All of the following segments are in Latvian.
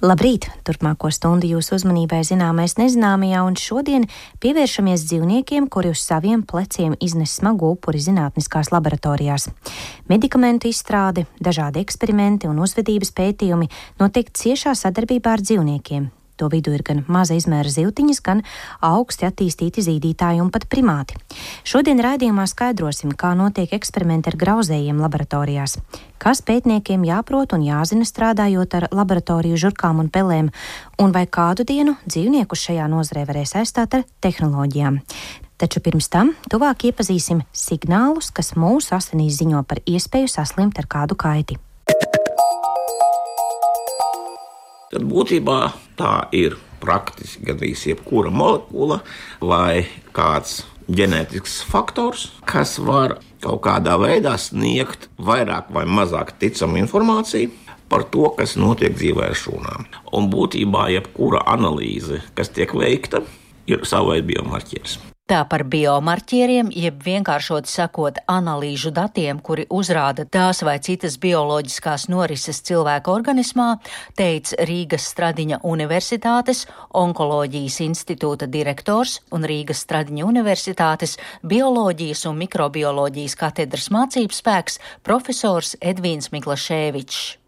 Labrīt! Turpmāko stundu jūsu uzmanībai zināmais nezināmajā, un šodien pievēršamies dzīvniekiem, kuri uz saviem pleciem iznes smagu upuri zinātniskās laboratorijās. Medikamentu izstrāde, dažādi eksperimenti un uzvedības pētījumi notiek ciešā sadarbībā ar dzīvniekiem, To vidū ir gan maza izmēra zivtiņas, gan augsti attīstīti zīdītāji un pat primāti. Šodien raidījumā skaidrosim, kā notiek eksperimenti ar grauzējiem laboratorijās, kas pētniekiem jāprot un jāzina strādājot ar laboratoriju žurkām un pelēm, un vai kādu dienu dzīvniekus šajā nozarē varēs aizstāt ar tehnoloģijām. Taču pirms tam tuvāk iepazīsim signālus, kas mūsu asinīs ziņo par iespēju saslimt ar kādu kaiti. Tad būtībā tā ir praktiski gandrīz jebkura molekula vai kāds ģenētisks faktors, kas var kaut kādā veidā sniegt vairāk vai mazāk ticamu informāciju par to, kas notiek dzīvē ar šūnām. Un būtībā jebkura analīze, kas tiek veikta, ir savai biomarķieris. Tā par biomarķieriem, jeb vienkāršot sakot, analīžu datiem, kuri uzrāda tās vai citas bioloģiskās norises cilvēka organismā, teica Rīgas Stradiņa Universitātes onkoloģijas institūta direktors un Rīgas Stradiņa Universitātes bioloģijas un mikrobioloģijas katedras mācības spēks profesors Edvīns Miklašēvičs.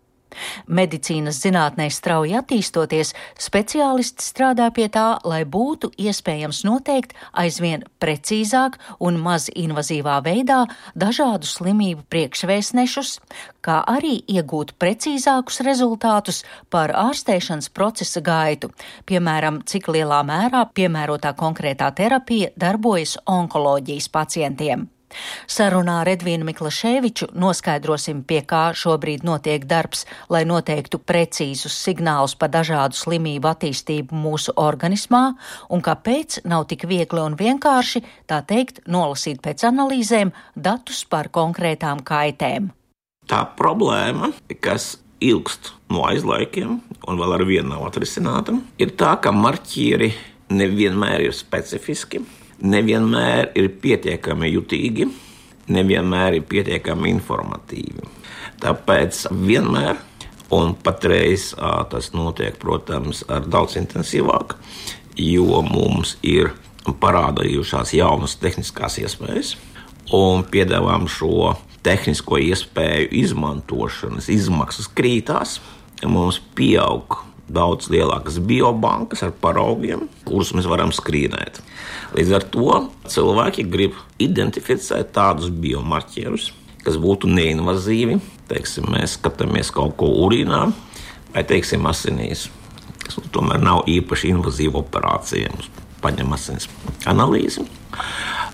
Medicīnas zinātnē strauji attīstoties, speciālisti strādā pie tā, lai būtu iespējams noteikt aizvien precīzāk un maz invazīvā veidā dažādu slimību priekšvēstnešus, kā arī iegūt precīzākus rezultātus par ārstēšanas procesa gaitu, piemēram, cik lielā mērā piemērotā konkrētā terapija darbojas onkoloģijas pacientiem. Sarunā ar Edvīnu Miklaševiču noskaidrosim, pie kā šobrīd notiek darbs, lai noteiktu precīzus signālus par dažādu slimību attīstību mūsu organismā un kāpēc nav tik viegli un vienkārši, tā teikt, nolasīt pēc analīzēm datus par konkrētām kaitēm. Tā problēma, kas ilgst no aizlaikiem un vēl ar vienu nav atrisināta, ir tā, ka marķieri nevienmēr ir specifiski nevienmēr ir pietiekami jutīgi, nevienmēr ir pietiekami informatīvi. Tāpēc vienmēr, un patreiz tas notiek, protams, ar daudz intensīvāk, jo mums ir parādījušās jaunas tehniskās iespējas, un piedāvājam šo tehnisko iespēju izmantošanas izmaksas krītās. Mums pieaug daudz lielākas biobankas ar paraugiem, kurus mēs varam skrīnēt. Līdz ar to cilvēki grib identificēt tādus biomarķierus, kas būtu neinvazīvi. Teiksim, mēs skatāmies kaut ko urīnā vai teiksim, asinīs. Tas nu, tomēr nav īpaši invazīva operācija. Paņem asins analīzi.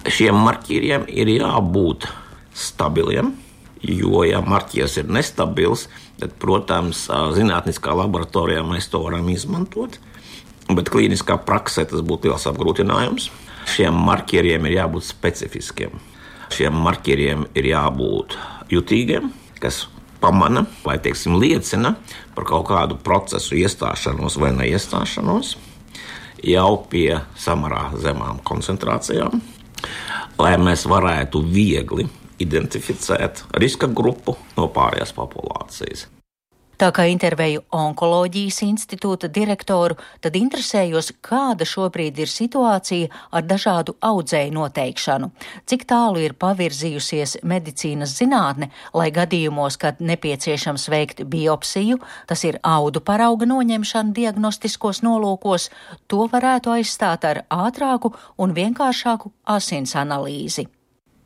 Šiem marķieriem ir jābūt stabiliem, jo, ja marķieris ir nestabils, tad, protams, zinātniskā laboratorijā mēs to varam izmantot. Bet klīniskā praksē tas būtu liels apgrūtinājums. Šiem marķieriem ir jābūt specifiskiem. Šiem marķieriem ir jābūt jutīgiem, kas pamana vai teiksim, liecina par kaut kādu procesu iestāšanos vai neiestāšanos jau pie samērā zemām koncentrācijām, lai mēs varētu viegli identificēt riska grupu no pārējās populācijas. Tā kā intervēju onkoloģijas institūta direktoru, tad interesējos, kāda šobrīd ir situācija ar dažādu audzēju noteikšanu, cik tālu ir pavirzījusies medicīnas zinātne, lai gadījumos, kad nepieciešams veikt biopsiju, tas ir audu parauga noņemšana diagnostiskos nolūkos, to varētu aizstāt ar ātrāku un vienkāršāku asins analīzi.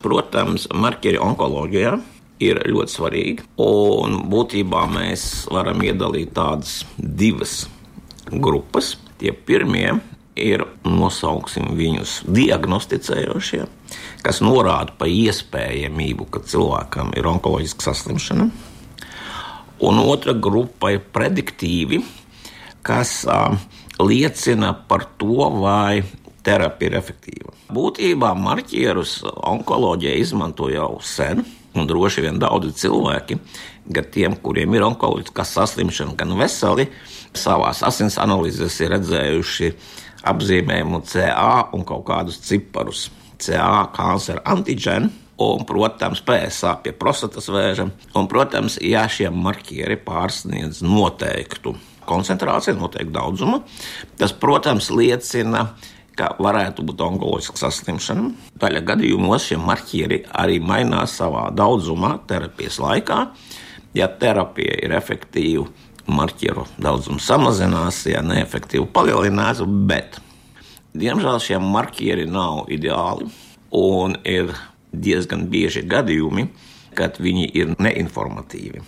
Protams, marķeri onkoloģijā ir ļoti svarīgi. Un būtībā mēs varam iedalīt tādas divas grupas. Tie pirmie ir nosauksim viņus diagnosticējošie, kas norāda par iespējamību, ka cilvēkam ir onkoloģiska saslimšana. Un otra grupa ir prediktīvi, kas uh, liecina par to, vai terapija ir efektīva. Būtībā marķierus onkoloģija izmanto jau sen un droši vien daudzi cilvēki, gan tiem, kuriem ir onkoloģiskā saslimšana, gan veseli, savā asins analīzēs ir redzējuši apzīmējumu CA un kaut kādus ciparus. CA kancera antiģēnu. Un, protams, PSA pie prostatas vēža. Un, protams, ja šie marķieri pārsniedz noteiktu koncentrācija, noteikti daudzuma. Tas, protams, liecina, ka varētu būt onkoloģiska saslimšana. Daļa gadījumos šie marķieri arī mainās savā daudzumā terapijas laikā. Ja terapija ir efektīva, marķieru daudzums samazinās, ja neefektīvi palielinās, bet diemžēl šie marķieri nav ideāli un ir diezgan bieži gadījumi, kad viņi ir neinformatīvi.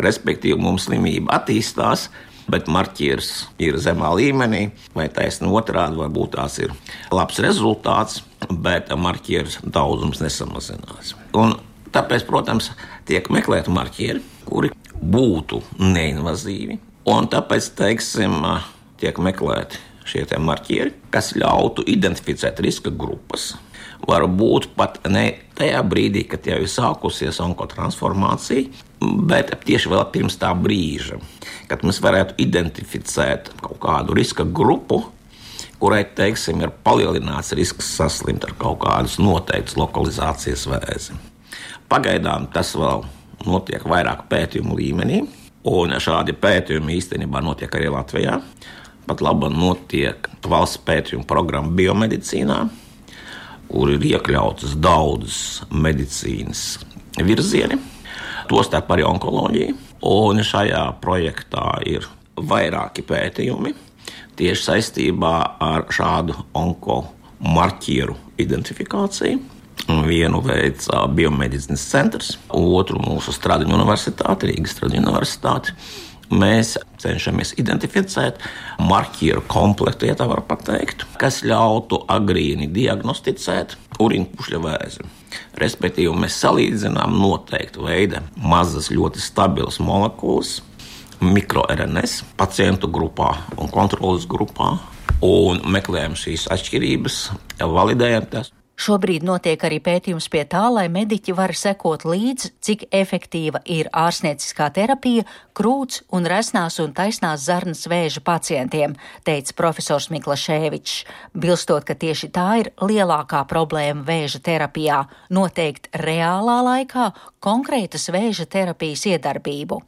Respektīvi, mums slimība attīstās, bet marķieris ir zemā līmenī, vai taisnība otrādi, varbūt tās ir labs rezultāts, bet marķieris daudzums nesamazinās. Un tāpēc, protams, tiek meklēti marķieri, kuri būtu neinvazīvi, un tāpēc, teiksim, tiek meklēti šie marķieri, kas ļautu identificēt riska grupas var būt pat ne tajā brīdī, kad jau ir sākusies onkotransformācija, bet tieši vēl pirms tā brīža, kad mēs varētu identificēt kaut kādu riska grupu, kurai, teiksim, ir palielināts risks saslimt ar kaut kādas noteiktas lokalizācijas vēzi. Pagaidām tas vēl notiek vairāk pētījumu līmenī, un šādi pētījumi īstenībā notiek arī Latvijā. Pat labi notiek valsts pētījuma programma biomedicīnā, kur ir iekļautas daudzas medicīnas virzieni, tostarp arī onkoloģija. Un šajā projektā ir vairāki pētījumi tieši saistībā ar šādu onkomarķieru identifikāciju. Vienu veids biomedicīnas centrs, otru mūsu Stradiņu universitāte, Rīgas Stradiņu universitāte mēs cenšamies identificēt marķieru komplektu, ja tā var teikt, kas ļautu agrīni diagnosticēt urīnpušļa vēzi. Respektīvi, mēs salīdzinām noteiktu veidu mazas, ļoti stabilas molekulas, mikroRNS pacientu grupā un kontrolas grupā, un meklējam šīs atšķirības, validējam tās. Šobrīd notiek arī pētījums pie tā, lai mediķi var sekot līdzi, cik efektīva ir ārstnieciskā terapija krūts un resnās un taisnās zarnas vēža pacientiem, teica profesors Miklaševičs, bilstot, ka tieši tā ir lielākā problēma vēža terapijā - noteikt reālā laikā konkrētas vēža terapijas iedarbību.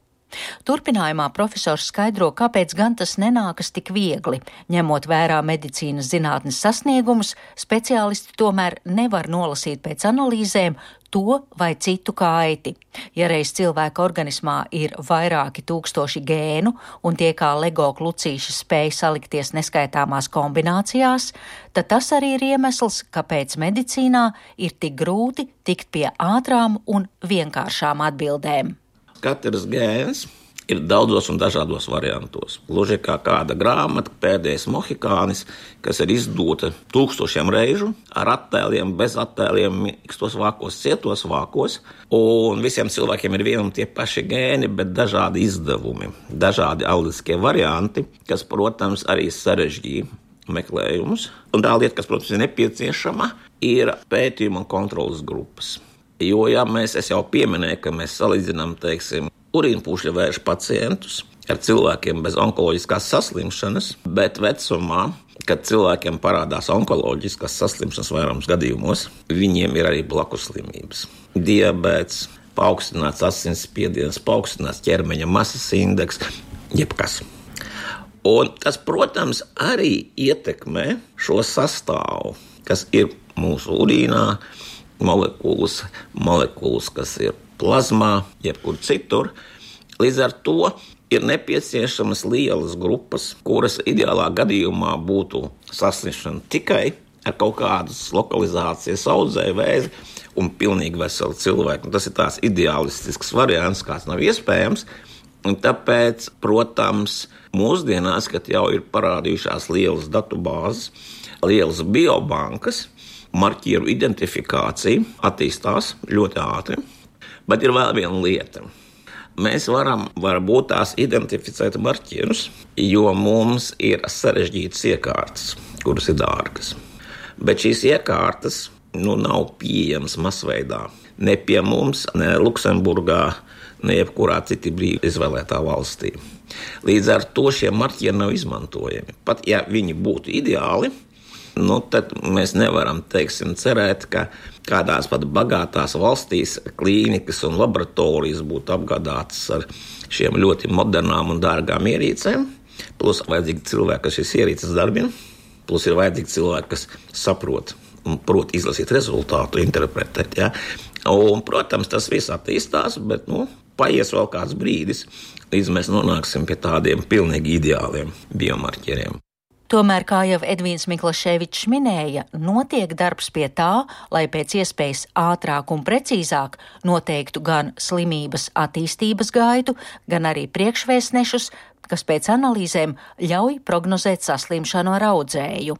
Turpinājumā profesors skaidro, kāpēc gan tas nenākas tik viegli. Ņemot vērā medicīnas zinātnes sasniegumus, speciālisti tomēr nevar nolasīt pēc analīzēm to vai citu kaiti. Ja reiz cilvēka organismā ir vairāki tūkstoši gēnu un tie kā lego klucīši spēj salikties neskaitāmās kombinācijās, tad tas arī ir iemesls, kāpēc medicīnā ir tik grūti tikt pie ātrām un vienkāršām atbildēm katrs gēns ir daudzos un dažādos variantos. Gluži kā kāda grāmata, pēdējais mohikānis, kas ir izdota tūkstošiem reižu ar attēliem, bez attēliem, mīkstos vākos, cietos vākos. Un visiem cilvēkiem ir vieni un tie paši gēni, bet dažādi izdevumi, dažādi aldiskie varianti, kas, protams, arī sarežģīja meklējumus. Un tā lieta, kas, protams, ir nepieciešama, ir pētījuma un kontrolas grupas. Jo, ja mēs, jau pieminēju, ka mēs salīdzinām, teiksim, urīnpūšļa vēža pacientus ar cilvēkiem bez onkoloģiskās saslimšanas, bet vecumā, kad cilvēkiem parādās onkoloģiskas saslimšanas vairums gadījumos, viņiem ir arī blakus slimības. Diabetes, paaugstināts asinsspiediens, paaugstināts ķermeņa masas indeks, jebkas. Un tas, protams, arī ietekmē šo sastāvu, kas ir mūsu urīnā, molekulas, molekulas, kas ir plazmā, jebkur citur. Līdz ar to ir nepieciešamas lielas grupas, kuras ideālā gadījumā būtu sasniegšana tikai ar kaut kādas lokalizācijas audzēju vēzi un pilnīgi veselu cilvēku. Tas ir tāds ideālistisks variants, kāds nav iespējams. Un tāpēc, protams, mūsdienās, kad jau ir parādījušās lielas datubāzes, lielas biobankas, marķieru identifikācija attīstās ļoti ātri, bet ir vēl viena lieta. Mēs varam varbūt tās identificēt marķierus, jo mums ir sarežģītas iekārtas, kuras ir dārgas. Bet šīs iekārtas nu, nav pieejamas masveidā. Ne pie mums, ne Luksemburgā, ne jebkurā citā brīvā izvēlētā valstī. Līdz ar to šie marķieri nav izmantojami. Pat ja viņi būtu ideāli, nu, tad mēs nevaram teiksim, cerēt, ka kādās pat bagātās valstīs klīnikas un laboratorijas būtu apgādātas ar šiem ļoti modernām un dārgām ierīcēm. Plus, vajadzīgi cilvēki, kas šīs ierīces darbina, plus ir vajadzīgi cilvēki, kas saprot un prot izlasīt rezultātu, interpretēt. Ja? Un, protams, tas viss attīstās, bet nu, paies vēl kāds brīdis, līdz mēs nonāksim pie tādiem pilnīgi ideāliem biomarķieriem. Tomēr, kā jau Edvīns Miklaševičs minēja, notiek darbs pie tā, lai pēc iespējas ātrāk un precīzāk noteiktu gan slimības attīstības gaitu, gan arī priekšvēstnešus, kas pēc analīzēm ļauj prognozēt saslimšanu ar audzēju.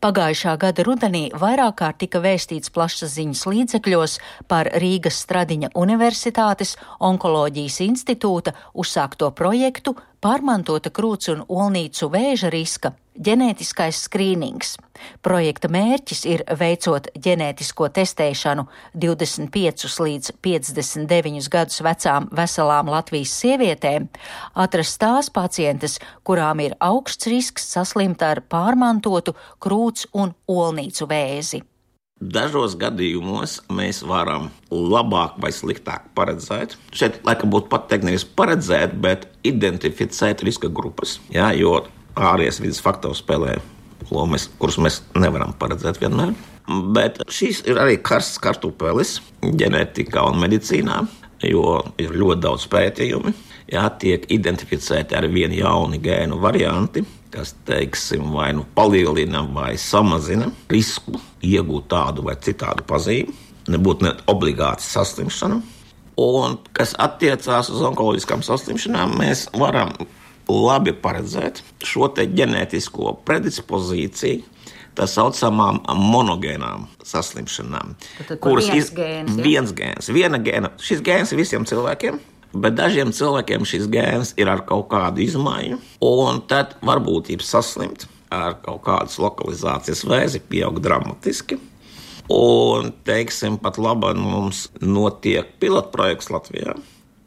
Pagājušā gada rudenī vairāk kārt tika vēstīts plašsaziņas līdzekļos par Rīgas Stradiņa Universitātes onkoloģijas institūta uzsākto projektu pārmantota krūts un olnīcu vēža riska ģenētiskais skrīnings. Projekta mērķis ir veicot ģenētisko testēšanu 25 līdz 59 gadus vecām veselām Latvijas sievietēm, atrast tās pacientes, kurām ir augsts risks saslimt ar pārmantotu krūts un olnīcu vēzi. Dažos gadījumos mēs varam labāk vai sliktāk paredzēt. Šeit, laikam, būtu pat teikt, nevis paredzēt, bet identificēt riska grupas. Jā, jo ārējais vidas faktors spēlē lomas, kuras mēs nevaram paredzēt vienmēr. Bet šīs ir arī karsts kartupelis ģenētikā un medicīnā, jo ir ļoti daudz pētījumu. Jā, tiek identificēti ar vienu jaunu gēnu variantu, kas, teiksim, vai nu palielina vai samazina risku iegūt tādu vai citādu pazīmi. Nebūtu ne obligāti saslimšana. Un, kas attiecās uz onkoloģiskām saslimšanām, mēs varam labi paredzēt šo ģenētisko predispozīciju. Tā saucamām monogēnām saslimšanām, Tad, kuras ir gēns, ja? viens gēns, viena gēna. Šis gēns ir visiem cilvēkiem, bet dažiem cilvēkiem šis gēns ir ar kaut kādu izmaiņu, un tad varbūtība saslimt ar kaut kādas lokalizācijas vēzi pieaug dramatiski. Un, teiksim, pat labi mums notiek pilotprojekts Latvijā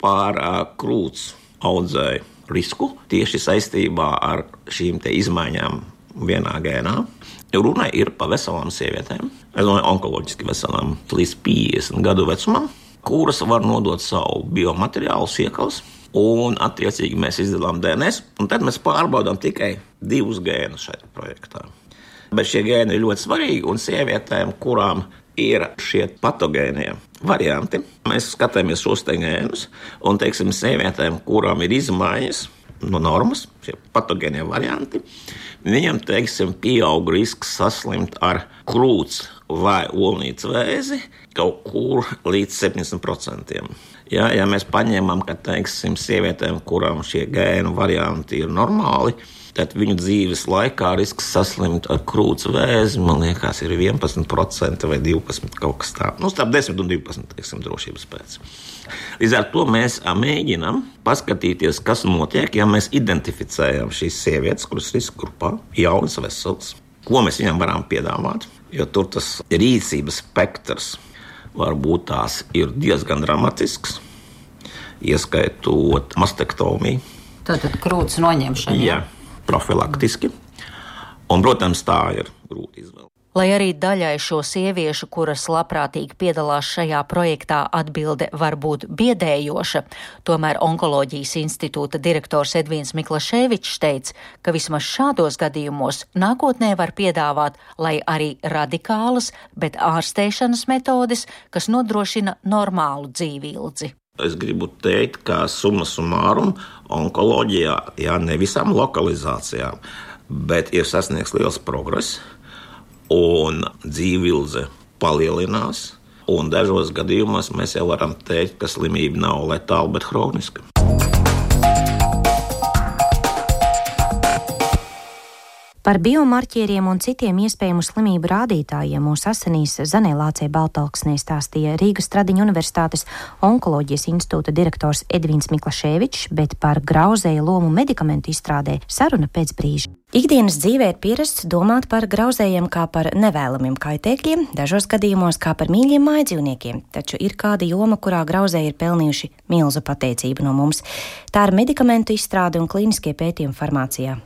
par krūts audzēju risku tieši saistībā ar šīm izmaiņām vienā gēnā. Runa ir par veselām sievietēm, es domāju, onkoloģiski veselām, līdz 50 gadu vecumam, kuras var nodot savu biomateriālu siekalus. Un, attiecīgi, mēs izdalām DNS, un tad mēs pārbaudām tikai divus gēnus šajā projektā. Bet šie gēni ir ļoti svarīgi, un sievietēm, kurām ir šie patogēnie varianti. Mēs skatāmies šos gēnus, un, teiksim, sievietēm, kurām ir izmaiņas no normas, šie patogēnie varianti, viņam, teiksim, pieaug risks saslimt ar krūts vai olnīcu vēzi kaut kur līdz 70%. Ja, ja mēs paņemam, ka, teiksim, sievietēm, kurām šie gēnu varianti ir normāli, Tad viņu dzīves laikā risks saslimt ar krūts vēzi, man liekas, ir 11% vai 12% kaut kas tāds. Nu, starp 10 un 12% teiksim, drošības pēc. Līdz ar to mēs mēģinām paskatīties, kas notiek, ja mēs identificējam šīs sievietes, kuras riska grupā, jaunas, veselas, ko mēs viņām varam piedāvāt. Jo tur tas rīcības spektrs varbūt tās ir diezgan dramatisks, ieskaitot mastektomiju. Tātad krūts noņemšana. Jā. jā profilaktiski. Un, protams, tā ir grūti izvēle. Lai arī daļai šo sieviešu, kuras labprātīgi piedalās šajā projektā, atbilde var būt biedējoša, tomēr Onkoloģijas institūta direktors Edvīns Miklaševičs teica, ka vismaz šādos gadījumos nākotnē var piedāvāt, lai arī radikālas, bet ārstēšanas metodes, kas nodrošina normālu dzīvildzi. Es gribu teikt, ka summa summarum onkoloģijā, jā, ne visām lokalizācijām, bet ir sasniegts liels progress, un dzīvildze palielinās. Un dažos gadījumos mēs jau varam teikt, ka slimība nav letāla, bet hroniska. Par biomarķieriem un citiem iespējamu slimību rādītājiem mūsu asinīs Zanēlācē Baltalksnē stāstīja Rīgas Tradiņu Universitātes onkoloģijas institūta direktors Edvins Miklaševičs, bet par grauzēju lomu medikamentu izstrādē saruna pēc brīža. Ikdienas dzīvē ir pierasts domāt par grauzējiem kā par nevēlamiem kaitēkļiem, dažos gadījumos kā par mīļiem mājdzīvniekiem, taču ir kāda joma, kurā grauzēji ir pelnījuši milzu pateicību no mums. Tā ir medikamentu izstrāde un klīniskie pētījumi farmācijā.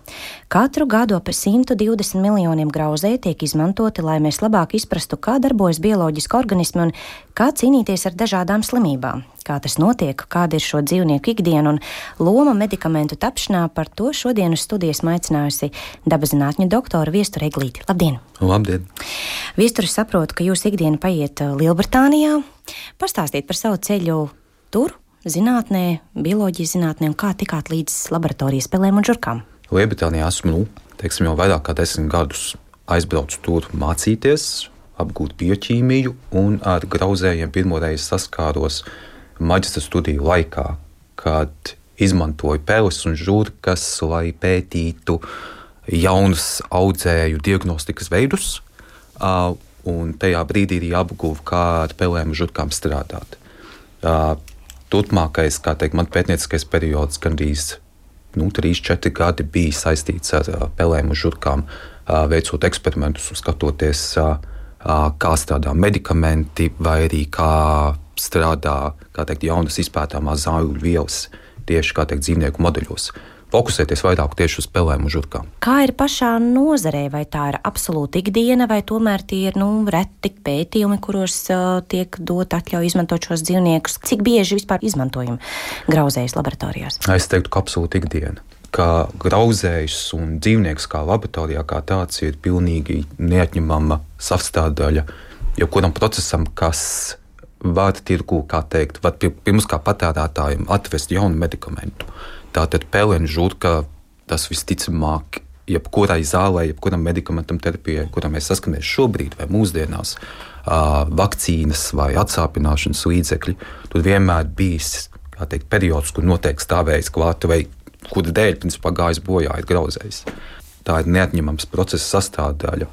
Katru gadu ap 120 miljoniem grauzēju tiek izmantoti, lai mēs labāk izprastu, kā darbojas bioloģiski organismi un kā cīnīties ar dažādām slimībām. Kā tas notiek, kāda ir šo dzīvnieku ikdiena un loma medikamentu tapšanā, par to šodienas studijas maicinājusi dabaszinātņu doktora Viestura Eglīti. Labdien! Labdien! Viestura saprot, ka jūs ikdiena paiet Lielbritānijā. Pastāstiet par savu ceļu tur, zinātnē, bioloģijas zinātnē un kā tikāt līdz laboratorijas spēlēm un žurkām. Lielbritānijā esmu nu, teiksim, jau vairāk kā desmit gadus aizbraucu tur mācīties, apgūt bioķīmiju, un ar grauzējiem pirmoreiz saskāros maģistra studiju laikā, kad izmantoju peles un žurkas, lai pētītu jaunus audzēju diagnostikas veidus. Un tajā brīdī arī apguvu, kā ar pelēm un žurkām strādāt. Turpmākais, kā teikt, man pētnieciskais periods gandrīz nu, 3-4 gadi bija saistīts ar pelēm un žurkām, veicot eksperimentus skatoties, kā strādā medikamenti, vai arī kā strādā kā teikt, jaunas izpētāmās zāļu vielas tieši teikt, dzīvnieku modeļos fokusēties vairāk tieši uz spēlēm un žurkām. Kā ir pašā nozarē, vai tā ir absolūta ikdiena, vai tomēr tie ir nu, reti pētījumi, kuros uh, tiek dot atļauju izmantot šos dzīvniekus? Cik bieži vispār izmantojam grauzējas laboratorijās? Es teiktu, ka absolūta ikdiena. Kā grauzējs un dzīvnieks, kā laboratorijā, kā tāds ir pilnīgi neatņemama sastāvdaļa jebkuram procesam, kas var tirgu, kā teikt, var pirms kā patērētājiem atvest jaunu medikamentu. Tātad pelēņu žurka tas visticamāk jebkurai zālē, jebkuram medikamentam, terapijai, kuram mēs saskaramies šobrīd, vai mūsdienās, vakcīnas vai atsāpināšanas līdzekļi, tur vienmēr bijis teikt, periods, kur noteikti stāvējis klāta vai kura dēļ principā gājis bojā, ir grauzējis. Tā ir neatņemams procesa sastāvdaļa,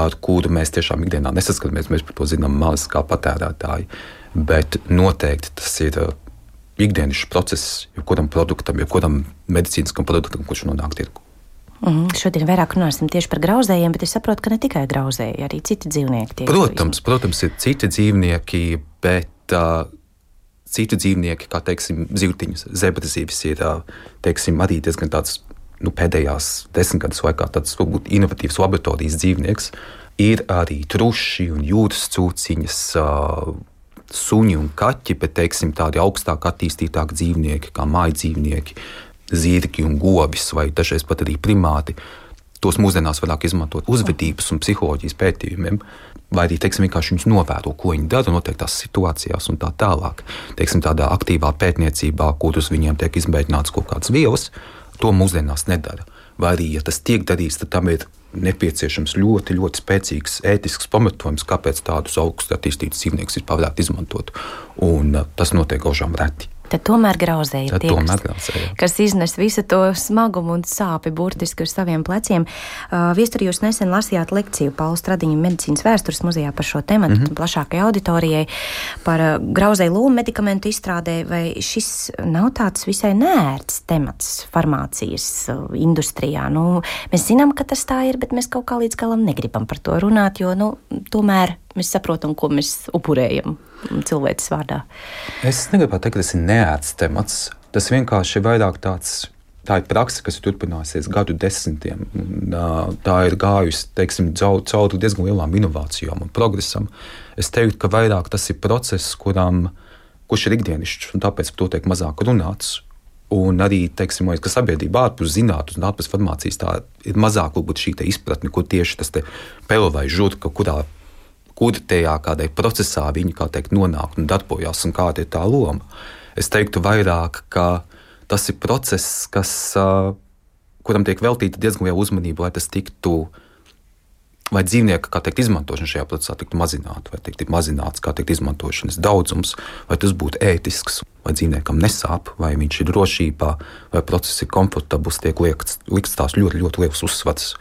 ar kuru mēs tiešām ikdienā nesaskaramies. Mēs par to zinām maz kā patērētāji, bet noteikti tas ir ikdienas process jebkuram produktam, jebkuram medicīniskam produktam, kurš nonāk tirgu. Mm, šodien vairāk runāsim tieši par grauzējiem, bet es saprotu, ka ne tikai grauzēji, arī citi dzīvnieki. Protams, protams, ir citi dzīvnieki, bet uh, citi dzīvnieki, kā teiksim, zivtiņas, zebrazīvis, ir teiksim, arī diezgan tāds nu, pēdējās desmitgades laikā tāds varbūt inovatīvs laboratorijas dzīvnieks. Ir arī truši un jūras cūciņas. Uh, suņi un kaķi, bet teiksim, tādi augstāk attīstītāki dzīvnieki, kā mājas dzīvnieki, zirgi un govis, vai dažreiz pat arī primāti. Tos mūsdienās vairāk izmantot uzvedības un psiholoģijas pētījumiem, vai arī teiksim, vienkārši viņus novēro, ko viņi dara noteiktās situācijās un tā tālāk. Teiksim, tādā aktīvā pētniecībā, kur uz viņiem tiek izmēģināts kaut kādas vielas, to mūsdienās nedara. Vai arī, ja tas tiek darīts, tad tam ir nepieciešams ļoti, ļoti spēcīgs ētisks pamatojums, kāpēc tādus augstu attīstītus dzīvniekus vispār varētu izmantot. Un uh, tas notiek gaužām reti. Tad tomēr grauzēji ir tie, tomēr kas, kas iznes visu to smagumu un sāpi burtiski uz saviem pleciem. Uh, Viestur, jūs nesen lasījāt lekciju Paula Stradiņa medicīnas vēstures muzejā par šo tematu mm -hmm. plašākai auditorijai par uh, grauzēju lomu medikamentu izstrādē, vai šis nav tāds visai nērts temats farmācijas uh, industrijā? Nu, mēs zinām, ka tas tā ir, bet mēs kaut kā līdz galam negribam par to runāt, jo nu, tomēr mēs saprotam, ko mēs upurējam cilvēces vārdā. Es negribu teikt, ka tas ir neērts temats. Tas vienkārši ir vairāk tāds. Tā ir praksa, kas ir turpinājusies gadu desmitiem. Tā ir gājusi teiksim, cauri diezgan lielām inovācijām un progresam. Es teiktu, ka vairāk tas ir process, kuram, kurš ir ikdienišķs, un tāpēc par to tiek mazāk runāts. Un arī, teiksim, ka sabiedrība ārpus zinātnes un ārpus formācijas tā ir mazāk šī izpratne, kur tieši tas pelo vai žurka, kurā kur tajā kādai procesā viņi kā teikt, nonāk un darbojas un kāda ir tā loma. Es teiktu vairāk, ka tas ir process, kas, kuram tiek veltīta diezgan liela uzmanība, lai tas tiktu. Vai dzīvnieku teikt, izmantošana šajā procesā tiktu mazināta, vai tiktu mazināts teikt, izmantošanas daudzums, vai tas būtu ētisks, vai dzīvniekam nesāp, vai viņš ir drošībā, vai process ir komfortabls, tiek liekts, likts tās ļoti, ļoti liels uzsvars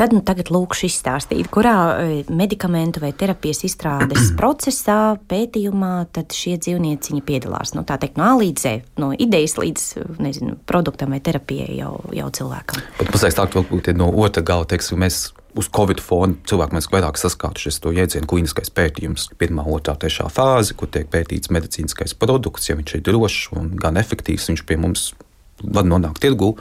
Tad nu, tagad lūkšu izstāstīt, kurā e, medikamentu vai terapijas izstrādes procesā, pētījumā šie dzīvnieciņi piedalās. Nu, tā teikt, no A līdz Z, no idejas līdz nezinu, produktam vai terapijai jau, jau cilvēkam. Pat mazliet tā, varbūt no otra gala, teiksim, mēs uz Covid fona cilvēki mēs vairāk saskārušies to jēdzienu klīniskais pētījums. Pirmā, otrā, trešā fāze, kur tiek pētīts medicīniskais produkts, ja viņš ir drošs un gan efektīvs, viņš pie mums var nonākt tirgū.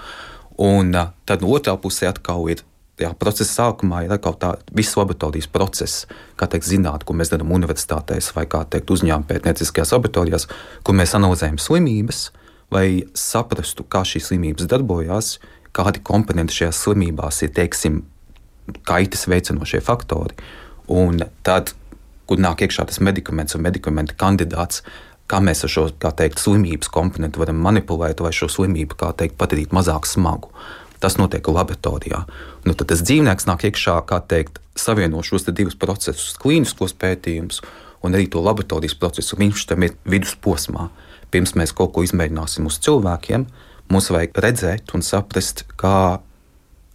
Un tad no otrā pusē atkal ir jā, procesa sākumā ir kaut kā viss laboratorijas process, kā teikt, zināt, ko mēs darām universitātēs vai kā teikt, uzņēmuma pētnieciskajās laboratorijās, kur mēs analizējam slimības, lai saprastu, kā šīs slimības darbojas, kādi komponenti šajās slimībās ir, teiksim, kaitas veicinošie faktori. Un tad, kur nāk iekšā tas medikaments un medikamenta kandidāts, kā mēs ar šo teikt, slimības komponentu varam manipulēt, vai šo slimību teikt, padarīt mazāk smagu. Tas notiek laboratorijā. Nu, tad tas dzīvnieks nāk iekšā, kā teikt, savieno šos divus procesus, klīniskos pētījumus un arī to laboratorijas procesu. Viņš tam ir vidusposmā. Pirms mēs kaut ko izmēģināsim uz cilvēkiem, mums vajag redzēt un saprast, kā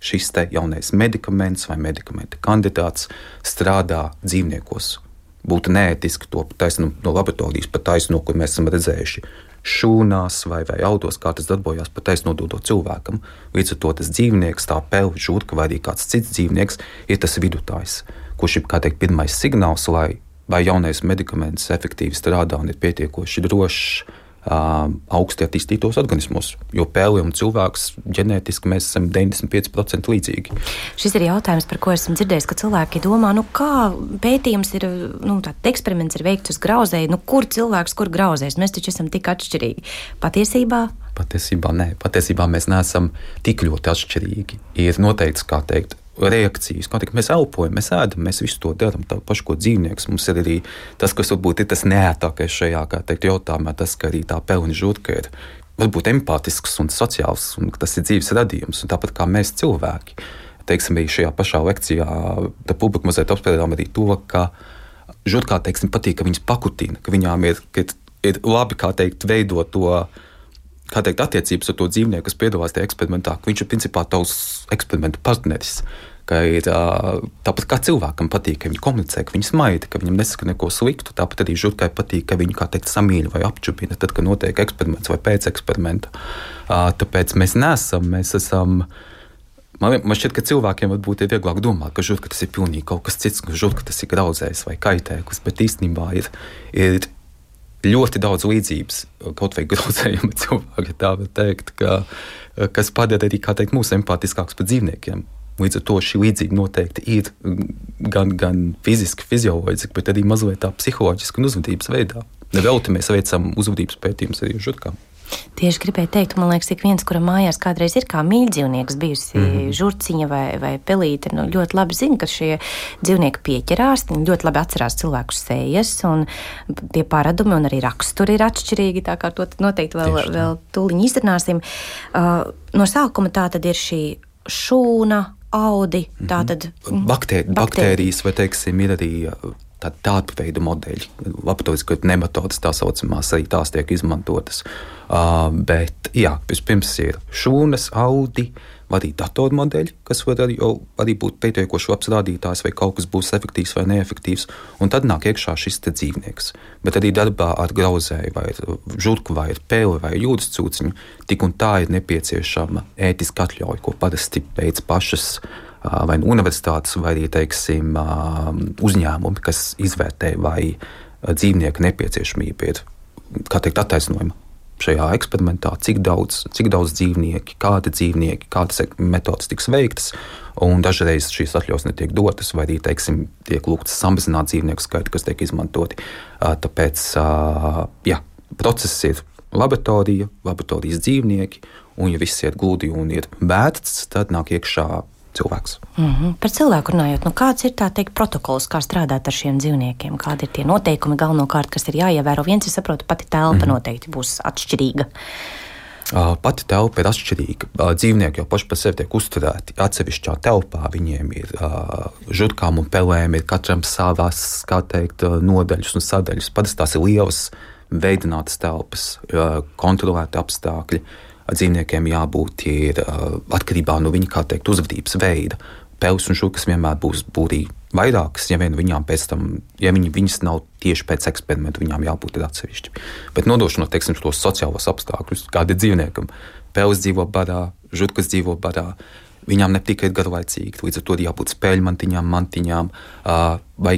šis jaunais medikaments vai medikamenta kandidāts strādā dzīvniekos. Būtu neētiski to taisnu no laboratorijas pat taisno, ko mēs esam redzējuši šūnās vai, vai autos, kā tas darbojas, pat aiznodoto cilvēkam. Līdz ar to tas dzīvnieks, tā pelna, žurka vai arī kāds cits dzīvnieks, ir tas vidutājs, kurš ir teikt, pirmais signāls, lai vai jaunais medikaments efektīvi strādā un ir pietiekoši drošs augsti attīstītos organismos. Jo pēli un cilvēks ģenētiski mēs esam 95% līdzīgi. Šis ir jautājums, par ko esmu dzirdējis, ka cilvēki domā, nu kā pētījums ir, nu tāds eksperiments ir veikts uz grauzēju, nu kur cilvēks, kur grauzēs. Mēs taču esam tik atšķirīgi. Patiesībā Patiesībā nē, patiesībā mēs neesam tik ļoti atšķirīgi. Ir noteikts, kā teikt, reakcijas. Kā teikt, mēs elpojam, mēs ēdam, mēs visu to darām. Tā paša, ko dzīvnieks mums ir arī tas, kas varbūt ir tas neētākais šajā teikt, jautājumā, tas, ka arī tā pelna žurka ir. Varbūt empātisks un sociāls, un tas ir dzīves radījums, un tāpat kā mēs cilvēki. Teiksim, arī šajā pašā lekcijā publika mazliet apspriedām arī to, ka žurkā teiksim, patīk, ka viņas pakutina, ka viņām ir, ka ir labi teikt, veidot to kā teikt, attiecības ar to dzīvnieku, kas piedalās tajā eksperimentā, ka viņš ir principā tavs eksperimentu partneris. Ir, tāpat kā cilvēkam patīk, ka viņi komunicē, ka viņi smaida, ka viņam nesaka neko sliktu. Tāpat arī žurkai patīk, ka viņi teikt, samīļ vai apčupina, tad, kad notiek eksperiments vai pēc eksperimenta. Tāpēc mēs nesam, mēs esam. Man, man šķiet, ka cilvēkiem varbūt ir vieglāk domāt, ka žurka tas ir pilnīgi kaut kas cits, ka žurka tas ir grauzējs vai kaitēklis, bet īstenībā ir, ir ļoti daudz līdzības, kaut vai grozējuma cilvēki, tā var teikt, ka, kas padara arī teikt, mūs empātiskākus par dzīvniekiem. Līdz ar to šī līdzība noteikti ir gan, gan fiziski, fizioloģiski, bet arī mazliet tā psiholoģiski un uzvedības veidā. Nevelti mēs veicam uzvedības pētījumus arī žurkām. Tieši gribēju teikt, man liekas, ik viens, kuram mājās kādreiz ir kā mīļdzīvnieks, bijusi mm -hmm. žurciņa vai, vai pelīte, nu, ļoti labi zina, ka šie dzīvnieki pieķerās. Viņi ļoti labi atcerās cilvēku sejas, un tie paradumi un arī raksturi ir atšķirīgi. Tā kā to noteikti vēl, Tieši vēl tūlīt izrunāsim. Uh, no sākuma tā tad ir šī šūna, audi, tātad mm -hmm. Baktē, baktērijas, vai teiksim, ir arī tādu veidu modeļi. Laboratorijas nematodas tā saucamās, arī tās tiek izmantotas. Uh, bet, jā, vispirms ir šūnas, audi, arī datormodeļi, kas var arī, arī būt pietiekoši labs rādītājs, vai kaut kas būs efektīvs vai neefektīvs. Un tad nāk iekšā šis dzīvnieks. Bet arī darbā ar grauzēju, vai žurku, vai pēli, vai jūras cūciņu, tik un tā ir nepieciešama ētiska atļauja, ko parasti veids pašas vai nu universitātes, vai arī teiksim, uzņēmumi, kas izvērtē, vai dzīvnieku nepieciešamība ir teikt, attaisnojama šajā eksperimentā, cik daudz, cik daudz dzīvnieki, kādi dzīvnieki, kādas metodas tiks veiktas. Dažreiz šīs atļaujas netiek dotas, vai arī teiksim, tiek lūgts samazināt dzīvnieku skaitu, kas tiek izmantoti. Tāpēc jā, process ir laboratorija, laboratorijas dzīvnieki, un, ja viss iet gludi un ir vērts, tad nāk iekšā cilvēks. Mm -hmm. Par cilvēku runājot, nu kāds ir teikt protokols, kā strādāt ar šiem dzīvniekiem? Kādi ir tie noteikumi galvenokārt, kas ir jāievēro? Viens, es saprotu, pati telpa mm -hmm. noteikti būs atšķirīga. Pati telpa ir atšķirīga. Dzīvnieki jau paši par sevi tiek uzturēti atsevišķā telpā. Viņiem ir žurkām un pelēm, ir katram savas teikt, nodaļas un sadaļas. Parasti tās ir lielas, veidinātas telpas, kontrolēti apstākļi dzīvniekiem jābūt ir, atkarībā no viņa teikt, uzvedības veida. Pels un šūkas vienmēr būs būtī vairākas, ja vien viņām pēc tam, ja viņi, viņas nav tieši pēc eksperimenta, viņām jābūt atsevišķi. Bet nodošanot, teiksim, tos sociālos apstākļus, kādi ir dzīvniekam, pels dzīvo badā, žurkas dzīvo badā, viņām ne tikai ir garlaicīgi, līdz ar to jābūt spēļmantiņām, mantiņām, vai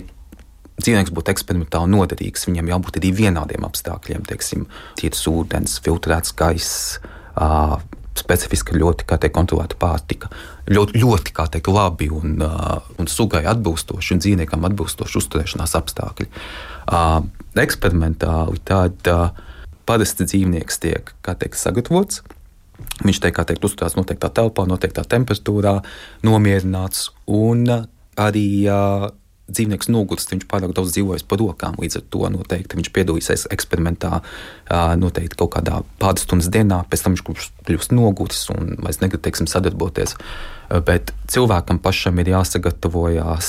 dzīvnieks būtu eksperimentāli noderīgs, viņam jābūt arī vienādiem apstākļiem, teiksim, tīrs ūdens, filtrēts gaiss specifiska, ļoti teikt, kontrolēta pārtika. Ļoti, ļoti teikt, labi un, uh, un sugai atbilstoši un dzīvniekam atbilstoši uzturēšanās apstākļi. Uh, eksperimentāli tad uh, parasti dzīvnieks tiek teikt, sagatavots. Viņš tiek teikt, uzturēts noteiktā telpā, noteiktā temperatūrā, nomierināts un arī uh, dzīvnieks nogurst, viņš pārāk daudz dzīvojas pa rokām. Līdz ar to noteikti viņš piedalīsies eksperimentā, noteikti kaut kādā pāris stundas dienā, pēc tam viņš kļūst noguris un vairs negrib teiksim, sadarboties. Bet cilvēkam pašam ir jāsagatavojas.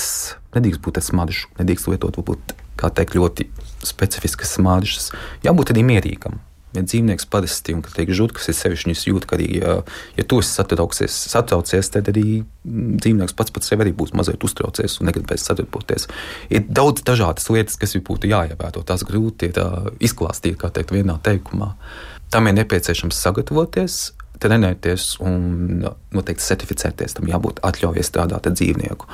Nedrīkst būt smaržs, nedrīkst lietot varbūt, teikt, ļoti specifiskas smaržas. Jābūt arī mierīgam. Ja dzīvnieks parasti, un tiek žudkas, ir sevišķi viņš jūt, ka arī, ja, ja tu esi satraucies, satraucies, tad arī mm, dzīvnieks pats par sevi arī būs mazliet uztraucies un negribēs sadarboties. Ir daudz dažādas lietas, kas būtu jāievēro. Tās grūti ir izklāstīt, kā teikt, vienā teikumā. Tam ir nepieciešams sagatavoties, trenēties un noteikti certificēties. Tam jābūt atļaujai strādāt ar dzīvnieku.